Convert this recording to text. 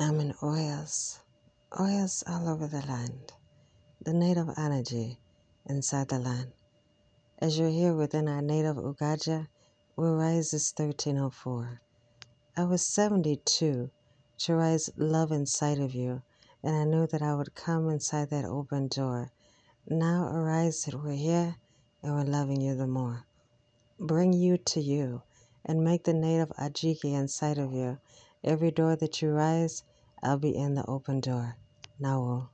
I'm in oils, oils all over the land, the native energy inside the land. As you're here within our native Ugaja, where rise is 1304. I was 72 to rise love inside of you, and I knew that I would come inside that open door. Now arise that we're here and we're loving you the more. Bring you to you and make the native Ajiki inside of you. Every door that you rise, I'll be in the open door. Now.